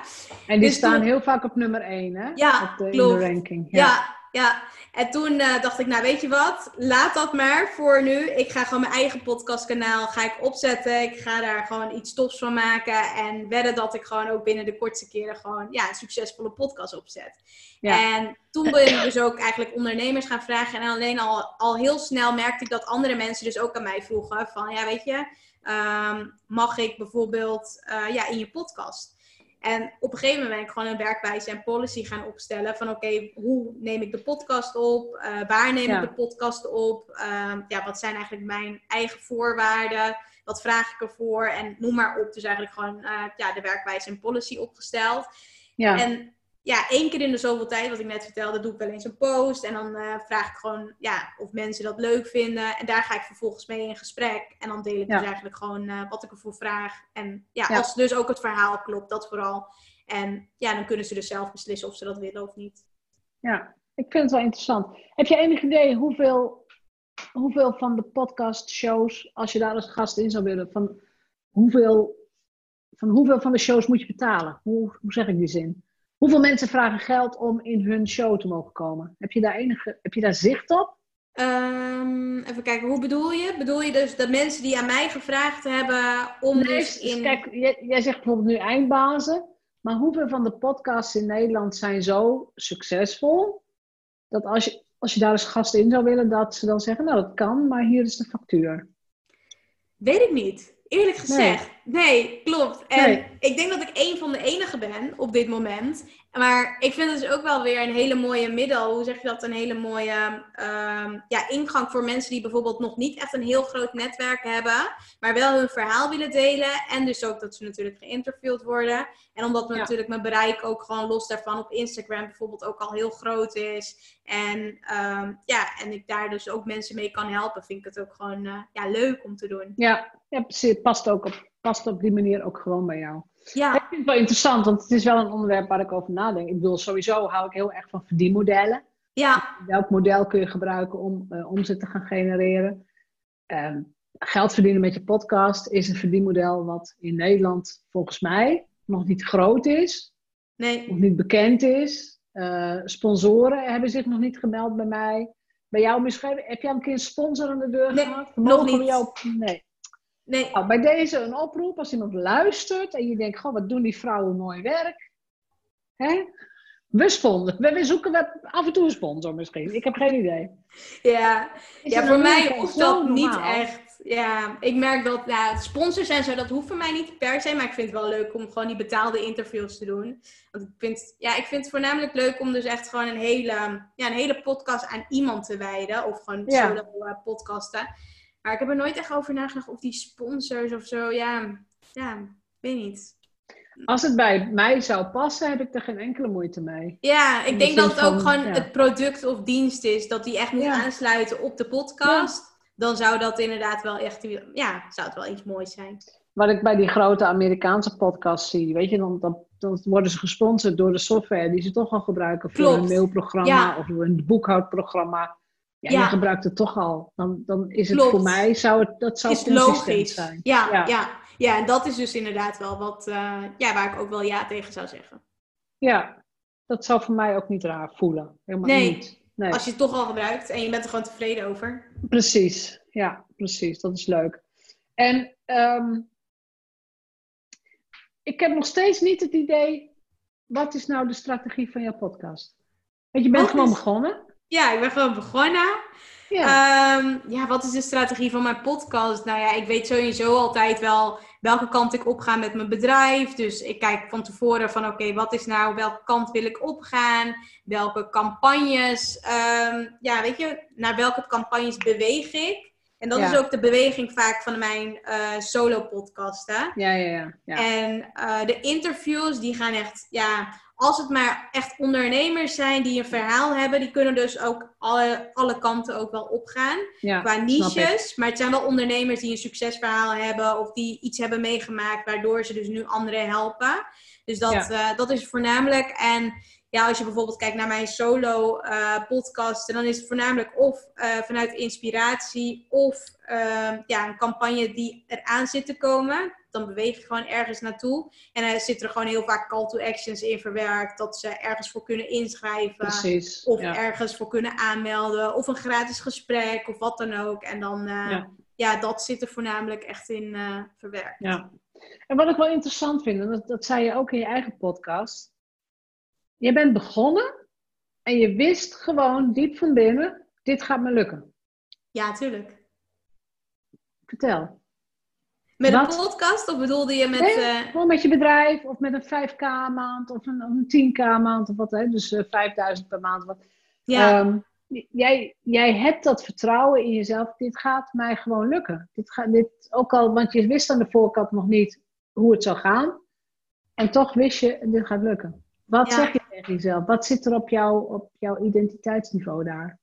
En die dus staan heel vaak op nummer 1, hè? Ja, op de, klopt. In de ranking. ja. ja ja. En toen uh, dacht ik, nou weet je wat, laat dat maar voor nu. Ik ga gewoon mijn eigen podcastkanaal ga ik opzetten. Ik ga daar gewoon iets tofs van maken. En wedden dat ik gewoon ook binnen de kortste keren gewoon ja, een succesvolle podcast opzet. Ja. En toen ben ik dus ook eigenlijk ondernemers gaan vragen. En alleen al, al heel snel merkte ik dat andere mensen dus ook aan mij vroegen van, ja weet je, um, mag ik bijvoorbeeld uh, ja, in je podcast? En op een gegeven moment ben ik gewoon een werkwijze en policy gaan opstellen. Van oké, hoe neem ik de podcast op? Uh, waar neem ik de podcast op? Uh, ja, wat zijn eigenlijk mijn eigen voorwaarden? Wat vraag ik ervoor? En noem maar op. Dus eigenlijk gewoon uh, ja, de werkwijze en policy opgesteld. Ja. En ja, één keer in de zoveel tijd, wat ik net vertelde, doe ik wel eens een post. En dan uh, vraag ik gewoon ja, of mensen dat leuk vinden. En daar ga ik vervolgens mee in gesprek. En dan deel ik dus eigenlijk gewoon uh, wat ik ervoor vraag. En ja, ja, als dus ook het verhaal klopt, dat vooral. En ja, dan kunnen ze dus zelf beslissen of ze dat willen of niet. Ja, ik vind het wel interessant. Heb je enig idee hoeveel, hoeveel van de podcast shows, als je daar als gast in zou willen, van hoeveel van, hoeveel van de shows moet je betalen? Hoe, hoe zeg ik die zin? Hoeveel mensen vragen geld om in hun show te mogen komen? Heb je daar, enige, heb je daar zicht op? Um, even kijken, hoe bedoel je? Bedoel je dus de mensen die aan mij gevraagd hebben om nee, dus in... Kijk, jij, jij, zegt bijvoorbeeld nu eindbazen. Maar hoeveel van de podcasts in Nederland zijn zo succesvol... dat als je, als je daar als gast in zou willen, dat ze dan zeggen... nou, dat kan, maar hier is de factuur. Weet ik niet. Eerlijk gezegd, nee, klopt. En ik denk dat ik een van de enigen ben op dit moment. Maar ik vind het dus ook wel weer een hele mooie middel. Hoe zeg je dat? Een hele mooie uh, ja, ingang voor mensen die bijvoorbeeld nog niet echt een heel groot netwerk hebben. Maar wel hun verhaal willen delen. En dus ook dat ze natuurlijk geïnterviewd worden. En omdat natuurlijk mijn bereik ook gewoon los daarvan op Instagram bijvoorbeeld ook al heel groot is. En um, ja, en ik daar dus ook mensen mee kan helpen. Vind ik het ook gewoon uh, ja, leuk om te doen. Ja, ja precies. Het past ook op past op die manier ook gewoon bij jou. Ja. Ik vind het wel interessant, want het is wel een onderwerp waar ik over nadenk. Ik bedoel, sowieso hou ik heel erg van verdienmodellen. Ja. Welk model kun je gebruiken om uh, omzet te gaan genereren? Ehm, geld verdienen met je podcast is een verdienmodel wat in Nederland volgens mij nog niet groot is. Nee. Nog niet bekend is. Uh, sponsoren hebben zich nog niet gemeld bij mij. Bij jou misschien, heb jij een keer een sponsor aan de deur nee, gehad? nog niet. Jou... Nee. Nee. Nou, bij deze een oproep, als iemand luistert en je denkt, goh, wat doen die vrouwen mooi werk. Hè? We sponsoren. We, zoeken we af en toe een sponsor misschien. Ik heb geen idee. Ja, ja voor mij hoeft dat normaal? niet echt. Ja, ik merk dat ja, sponsors en zo, dat hoeft voor mij niet per se. Maar ik vind het wel leuk om gewoon die betaalde interviews te doen. Want ik vind, ja, ik vind het voornamelijk leuk om dus echt gewoon een hele, ja, een hele podcast aan iemand te wijden. Of gewoon Ja. solo uh, podcasten. Maar ik heb er nooit echt over nagedacht of die sponsors of zo. Ja, ja, weet niet. Als het bij mij zou passen, heb ik er geen enkele moeite mee. Ja, ik denk dat het ook van, gewoon ja. het product of dienst is. Dat die echt moet Ja. aansluiten op de podcast. Dan zou dat inderdaad wel echt, ja, zou het wel iets moois zijn. Wat ik bij die grote Amerikaanse podcasts zie, weet je, dan, dan, dan worden ze gesponsord door de software die ze toch al gebruiken voor Klopt. een mailprogramma of een boekhoudprogramma. Ja, Ja. je gebruikt het toch al. Dan, dan is het Klopt. voor mij, zou het, dat zou is logisch. zijn. Ja, Ja. ja. Ja. en dat is dus inderdaad wel wat, eh, ja, waar ik ook wel ja tegen zou zeggen. Ja, dat zou voor mij ook niet raar voelen. Helemaal Nee. niet. Nee. Als je het toch al gebruikt en je bent er gewoon tevreden over. Precies, ja, precies. Dat is leuk. En ehm, ik heb nog steeds niet het idee, wat is nou de strategie van jouw podcast? Want je bent Wat gewoon is- begonnen. Ja, ik ben gewoon begonnen. Ja. Ehm, ja, wat is de strategie van mijn podcast? Nou ja, ik weet sowieso altijd wel welke kant ik opga met mijn bedrijf. Dus ik kijk van tevoren van oké, wat is nou, welke kant wil ik opgaan? Welke campagnes, ehm, ja, weet je, naar welke campagnes beweeg ik? En dat Ja. is ook de beweging vaak van mijn eh, solo-podcasten. ja, ja, ja. ja. En eh, de interviews, die gaan echt, ja, als het maar echt ondernemers zijn die een verhaal hebben, die kunnen dus ook alle, alle kanten ook wel opgaan. ja, Qua niches, maar het zijn wel ondernemers die een succesverhaal hebben of die iets hebben meegemaakt, waardoor ze dus nu anderen helpen. Dus dat, Ja. eh, dat is voornamelijk. En ja, als je bijvoorbeeld kijkt naar mijn solo eh podcasten, dan is het voornamelijk of eh, vanuit inspiratie of eh, ja, een campagne die eraan zit te komen. Dan beweeg je gewoon ergens naartoe. En er zitten er gewoon heel vaak call to actions in verwerkt. Dat ze ergens voor kunnen inschrijven. Precies. Of ja. ergens voor kunnen aanmelden. Of een gratis gesprek of wat dan ook. En dan, eh, ja. Ja. dat zit er voornamelijk echt in verwerkt. Ja. En wat ik wel interessant vind, en dat, dat zei je ook in je eigen podcast. Je bent begonnen en je wist gewoon diep van binnen, dit gaat me lukken. Ja, tuurlijk. Vertel. Met Wat? een podcast of bedoelde je met... Nee, eh, Gewoon met je bedrijf of met een 5k maand of een, een 10k maand of wat, hè? dus eh, 5000 per maand. Wat. ja, Ehm, jij, jij hebt dat vertrouwen in jezelf, dit gaat mij gewoon lukken. Dit gaat, dit, ook al, want je wist aan de voorkant nog niet hoe het zou gaan. En toch wist je, dit gaat lukken. Wat Ja. zeg je tegen jezelf? Wat zit er op, jou, op jouw identiteitsniveau daar?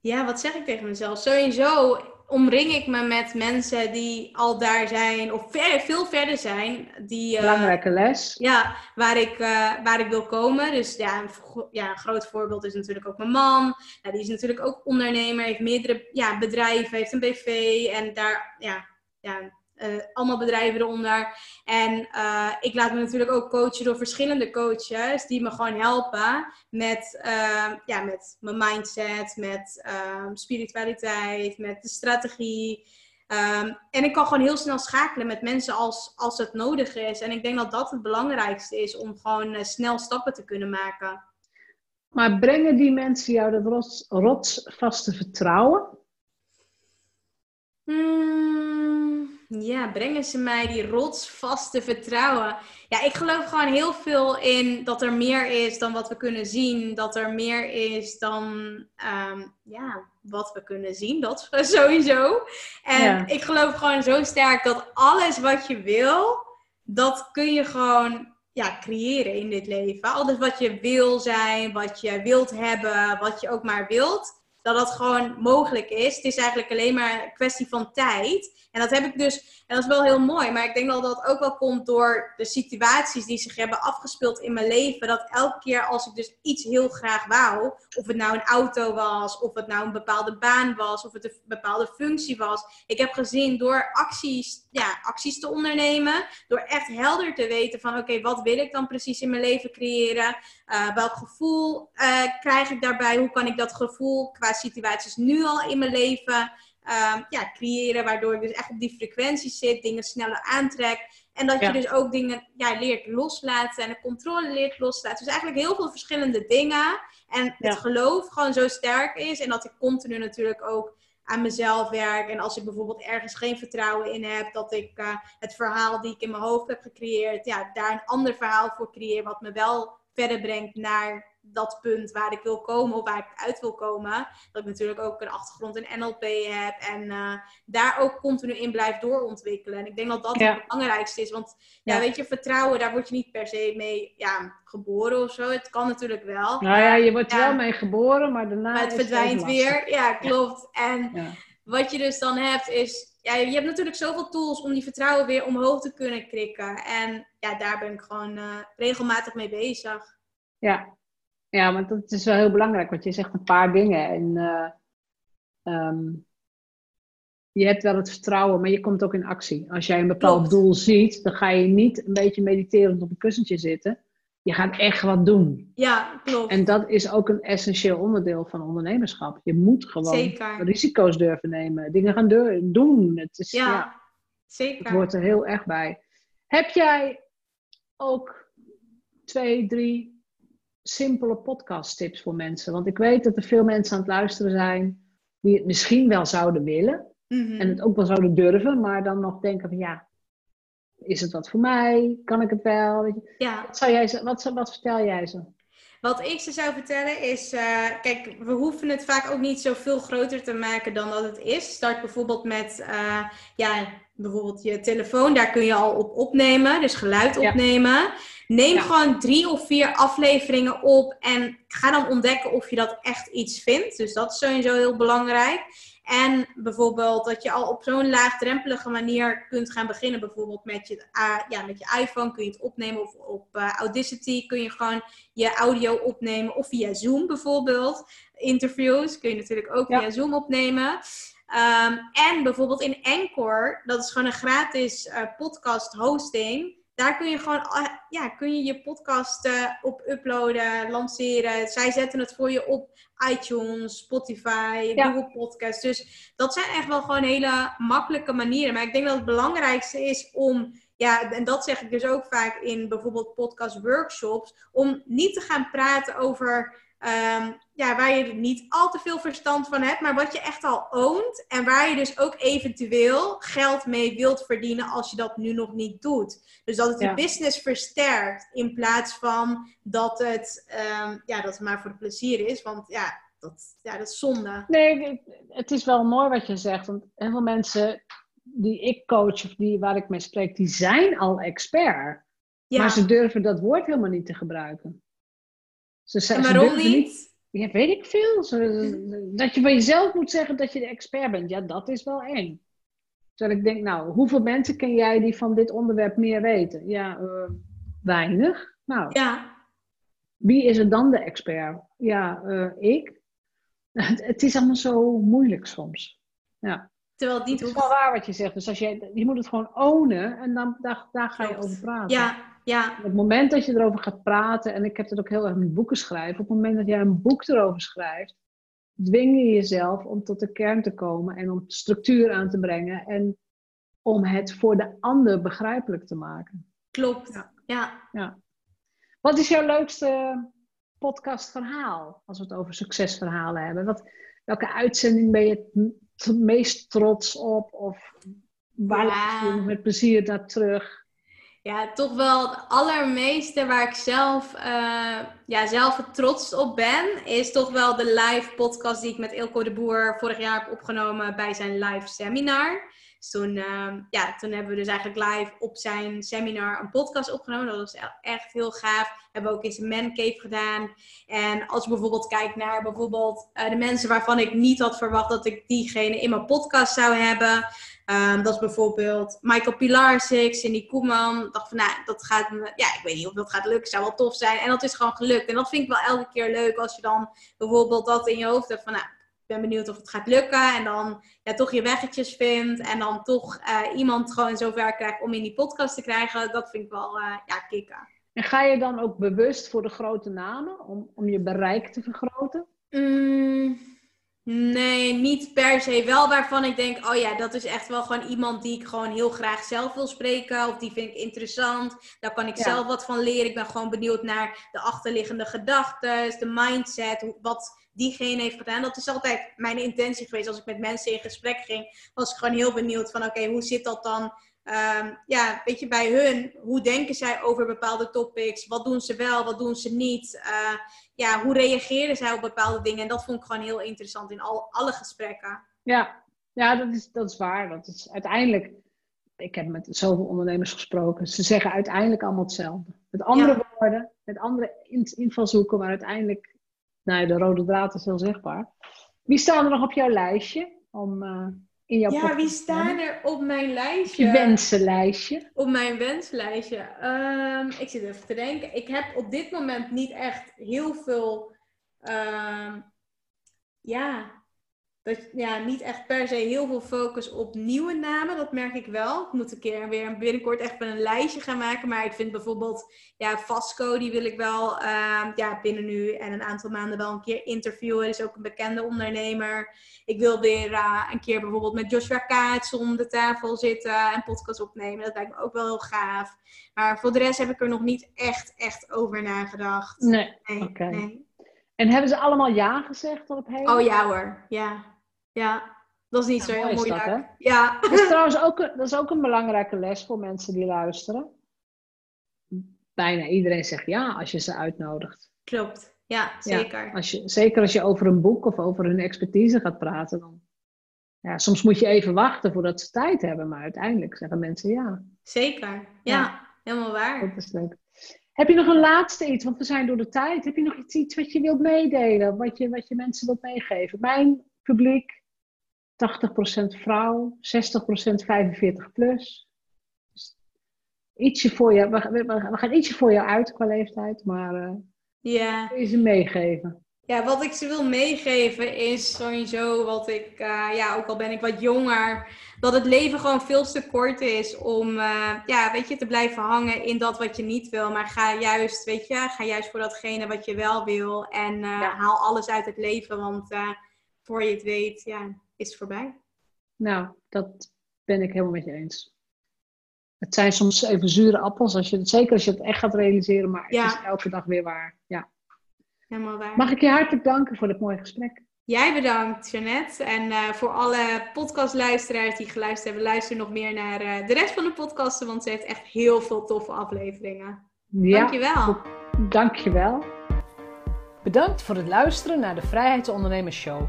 ja, wat zeg ik tegen mezelf? Sowieso omring ik me met mensen die al daar zijn. Of ver, veel verder zijn. Die, eh, Belangrijke les. Ja, waar ik, eh, waar ik wil komen. Dus ja een, ja, een groot voorbeeld is natuurlijk ook mijn man. Die is natuurlijk ook ondernemer, heeft meerdere ja, bedrijven, heeft een BV en daar, ja, ja allemaal bedrijven eronder. En eh, ik laat me natuurlijk ook coachen door verschillende coaches die me gewoon helpen met, eh, ja, met mijn mindset, met eh, spiritualiteit, met de strategie. Ehm, en ik kan gewoon heel snel schakelen met mensen als, als het nodig is. En ik denk dat dat het belangrijkste is om gewoon eh, snel stappen te kunnen maken. Maar brengen die mensen jou dat rots, rotsvaste vertrouwen? Hmm, ja, brengen ze mij die rotsvaste vertrouwen? Ja, ik geloof gewoon heel veel in dat er meer is dan wat we kunnen zien. Dat er meer is dan ehm, ja, wat we kunnen zien. Dat sowieso. En Ja. ik geloof gewoon zo sterk dat alles wat je wil, dat kun je gewoon ja, creëren in dit leven. Alles wat je wil zijn, wat je wilt hebben, wat je ook maar wilt. Dat dat gewoon mogelijk is. Het is eigenlijk alleen maar een kwestie van tijd. En dat heb ik dus, en dat is wel heel mooi, maar ik denk dat dat ook wel komt door de situaties die zich hebben afgespeeld in mijn leven. Dat elke keer als ik dus iets heel graag wou, of het nou een auto was, of het nou een bepaalde baan was, of het een bepaalde functie was. Ik heb gezien door acties, ja, acties te ondernemen, door echt helder te weten van oké, wat wil ik dan precies in mijn leven creëren? Uh, welk gevoel uh, krijg ik daarbij? Hoe kan ik dat gevoel qua situaties nu al in mijn leven uh, ja, creëren, waardoor ik dus echt op die frequentie zit, dingen sneller aantrek. En dat je dus ook dingen ja, leert loslaten en de controle leert loslaten. Dus eigenlijk heel veel verschillende dingen. En het geloof gewoon zo sterk is. En dat ik continu natuurlijk ook aan mezelf werk. En als ik bijvoorbeeld ergens geen vertrouwen in heb, dat ik uh, het verhaal die ik in mijn hoofd heb gecreëerd, ja, daar een ander verhaal voor creëer, wat me wel verder brengt naar dat punt waar ik wil komen of waar ik uit wil komen. Dat ik natuurlijk ook een achtergrond in NLP heb en uh, daar ook continu in blijf doorontwikkelen. En ik denk dat dat het belangrijkste is. Want ja. weet je, vertrouwen, daar word je niet per se mee ja, geboren of zo. Het kan natuurlijk wel. Nou ja, je wordt wel mee geboren, maar daarna. Maar het verdwijnt weer. Ja, klopt. En wat je dus dan hebt is. Ja, je hebt natuurlijk zoveel tools om die vertrouwen weer omhoog te kunnen krikken. En ja, daar ben ik gewoon uh, regelmatig mee bezig. Ja, ja, want dat is wel heel belangrijk, want je zegt een paar dingen. En uh, um, je hebt wel het vertrouwen, maar je komt ook in actie. Als jij een bepaald Klopt. doel ziet, dan ga je niet een beetje mediterend op een kussentje zitten. Je gaat echt wat doen. Ja, klopt. En dat is ook een essentieel onderdeel van ondernemerschap. Je moet gewoon zeker. risico's durven nemen, dingen gaan doen. Het is, ja, ja, zeker. Het hoort er heel erg bij. Heb jij ook twee, drie simpele podcast tips voor mensen? Want ik weet dat er veel mensen aan het luisteren zijn die het misschien wel zouden willen. Mhm. En het ook wel zouden durven, maar dan nog denken van ja, is het wat voor mij? Kan ik het wel? Ja. Wat, zou jij, wat, wat vertel jij ze? Wat ik ze zou vertellen is, uh, kijk, we hoeven het vaak ook niet zo veel groter te maken dan dat het is. Start bijvoorbeeld met, uh, ja, bijvoorbeeld je telefoon, daar kun je al op opnemen, dus geluid opnemen. Neem gewoon drie of vier afleveringen op en ga dan ontdekken of je dat echt iets vindt. Dus dat is sowieso heel belangrijk. En bijvoorbeeld dat je al op zo'n laagdrempelige manier kunt gaan beginnen. Bijvoorbeeld met je, uh, ja, met je iPhone kun je het opnemen. Of op uh, Audacity kun je gewoon je audio opnemen. Of via Zoom bijvoorbeeld. Interviews kun je natuurlijk ook via Zoom opnemen. Um, en bijvoorbeeld in Anchor, dat is gewoon een gratis uh, podcast hosting. Daar kun je gewoon ja, kun je, je podcast op uploaden, lanceren. Zij zetten het voor je op iTunes, Spotify, Google Podcasts. Dus dat zijn echt wel gewoon hele makkelijke manieren. Maar ik denk dat het belangrijkste is om, ja, en dat zeg ik dus ook vaak in bijvoorbeeld podcast workshops, om niet te gaan praten over Um, ja, waar je niet al te veel verstand van hebt, maar wat je echt al oont. En waar je dus ook eventueel geld mee wilt verdienen als je dat nu nog niet doet. Dus dat het je business versterkt in plaats van dat het, um, ja, dat het maar voor het plezier is. Want ja dat, ja, dat is zonde. Nee, het is wel mooi wat je zegt. Want heel veel mensen die ik coach of die, waar ik mee spreek, die zijn al expert. Ja. Maar ze durven dat woord helemaal niet te gebruiken. Ze, en waarom niet? niet? Ja, weet ik veel. dat je van jezelf moet zeggen dat je de expert bent. Ja, dat is wel eng. Terwijl ik denk, nou, hoeveel mensen ken jij die van dit onderwerp meer weten? Ja, uh, weinig. Nou, ja. wie is er dan de expert? Ja, uh, ik. Het, is allemaal zo moeilijk soms. Ja. Terwijl het niet Het is wel waar wat je zegt. Dus als je, je moet het gewoon ownen en dan, daar, daar ga je over praten. Ja, ja. Op het moment dat je erover gaat praten, en ik heb het ook heel erg met boeken schrijven, op het moment dat jij een boek erover schrijft, dwing je jezelf om tot de kern te komen en om structuur aan te brengen en om het voor de ander begrijpelijk te maken. Klopt, ja. ja. ja. Wat is jouw leukste podcastverhaal, als we het over succesverhalen hebben? Wat, welke uitzending ben je het meest trots op? Of waar ja. je met plezier naar terug? Ja, toch wel het allermeeste waar ik zelf, uh, ja, zelf trots op ben, is toch wel de live podcast die ik met Ilko de Boer vorig jaar heb opgenomen bij zijn live seminar. Dus toen, ehm, ja, toen hebben we dus eigenlijk live op zijn seminar een podcast opgenomen. Dat was e- echt heel gaaf. Hebben we ook in zijn mancave gedaan. En als je bijvoorbeeld kijkt naar bijvoorbeeld eh, de mensen waarvan ik niet had verwacht dat ik diegene in mijn podcast zou hebben. Ehm, dat is bijvoorbeeld Michael Pilarsik, Cindy Koeman. Ik dacht van, nou, dat gaat ja, ik weet niet of dat gaat lukken, zou wel tof zijn. En dat is gewoon gelukt. En dat vind ik wel elke keer leuk als je dan bijvoorbeeld dat in je hoofd hebt van, nou, ik ben benieuwd of het gaat lukken. En dan ja, toch je weggetjes vindt. En dan toch uh, iemand gewoon zover krijgt om in die podcast te krijgen. Dat vind ik wel, uh, ja, kicken. En ga je dan ook bewust voor de grote namen om, om je bereik te vergroten? Mm, nee, niet per se. Wel waarvan ik denk, oh ja, dat is echt wel gewoon iemand die ik gewoon heel graag zelf wil spreken. Of die vind ik interessant. Daar kan ik ja. zelf wat van leren. Ik ben gewoon benieuwd naar de achterliggende gedachten, de mindset, wat diegene heeft gedaan. Dat is altijd mijn intentie geweest. Als ik met mensen in gesprek ging, was ik gewoon heel benieuwd van, oké, hoe zit dat dan? Um, ja, weet je, bij hun, hoe denken zij over bepaalde topics? Wat doen ze wel, wat doen ze niet? Uh, ja, hoe reageren zij op bepaalde dingen? En dat vond ik gewoon heel interessant in al, alle gesprekken. Ja, ja dat, is, dat is waar. Dat is uiteindelijk, ik heb met zoveel ondernemers gesproken, ze zeggen uiteindelijk allemaal hetzelfde. Met andere ja. woorden, met andere invalshoeken, maar uiteindelijk, nou ja, de rode draad is heel zichtbaar. Wie staan er nog op jouw lijstje om... Uh, in jouw ja, wie staan er op mijn lijstje? Je wensenlijstje. Op mijn wenslijstje. Um, ik zit even te denken. Ik heb op dit moment niet echt heel veel. Um, ja, dat, ja, niet echt per se heel veel focus op nieuwe namen. Dat merk ik wel. Ik moet een keer weer binnenkort echt een lijstje gaan maken. Maar ik vind bijvoorbeeld, ja, Vasco, die wil ik wel uh, ja, binnen nu en een aantal maanden wel een keer interviewen. Dat is ook een bekende ondernemer. Ik wil weer uh, een keer bijvoorbeeld met Joshua Kaats om de tafel zitten en podcast opnemen. Dat lijkt me ook wel heel gaaf. Maar voor de rest heb ik er nog niet echt, echt over nagedacht. Nee, nee. Okay. Nee. En hebben ze allemaal ja gezegd op het Oh ja hoor, ja. Ja, dat is niet ja, zo heel moeilijk. Dat, ja. Dat is trouwens ook, een, dat is ook een belangrijke les voor mensen die luisteren. Bijna iedereen zegt ja als je ze uitnodigt. Klopt, ja, zeker. Ja, als je, zeker als je over een boek of over hun expertise gaat praten. Dan, ja, soms moet je even wachten voordat ze tijd hebben, maar uiteindelijk zeggen mensen ja. Zeker, ja, ja. helemaal waar. Dat is leuk. Heb je nog een laatste iets? Want we zijn door de tijd. Heb je nog iets, iets wat je wilt meedelen? Wat je, wat je mensen wilt meegeven? Mijn publiek 80% vrouw, 60% 45 plus. Dus ietsje voor je, we, we, we, gaan ietsje voor jou uit qua leeftijd, maar uh, ja. kun je ze meegeven? Ja, wat ik ze wil meegeven is sowieso wat ik, uh, ja, ook al ben ik wat jonger, dat het leven gewoon veel te kort is om, uh, ja, weet je, te blijven hangen in dat wat je niet wil. Maar ga juist, weet je, ga juist voor datgene wat je wel wil en ja. haal alles uit het leven, want voor je het weet, ja, is het voorbij. Nou, dat ben ik helemaal met je eens. Het zijn soms even zure appels, als je het, zeker als je het echt gaat realiseren, maar het is elke dag weer waar. Ja. Helemaal waar. Mag ik je hartelijk danken voor dit mooie gesprek. Jij bedankt, Jeannette. En uh, voor alle podcastluisteraars die geluisterd hebben, luister nog meer naar uh, de rest van de podcasten, want ze heeft echt heel veel toffe afleveringen. Ja, Dankjewel. Dankjewel. Bedankt voor het luisteren naar de Vrijheidsondernemers Show.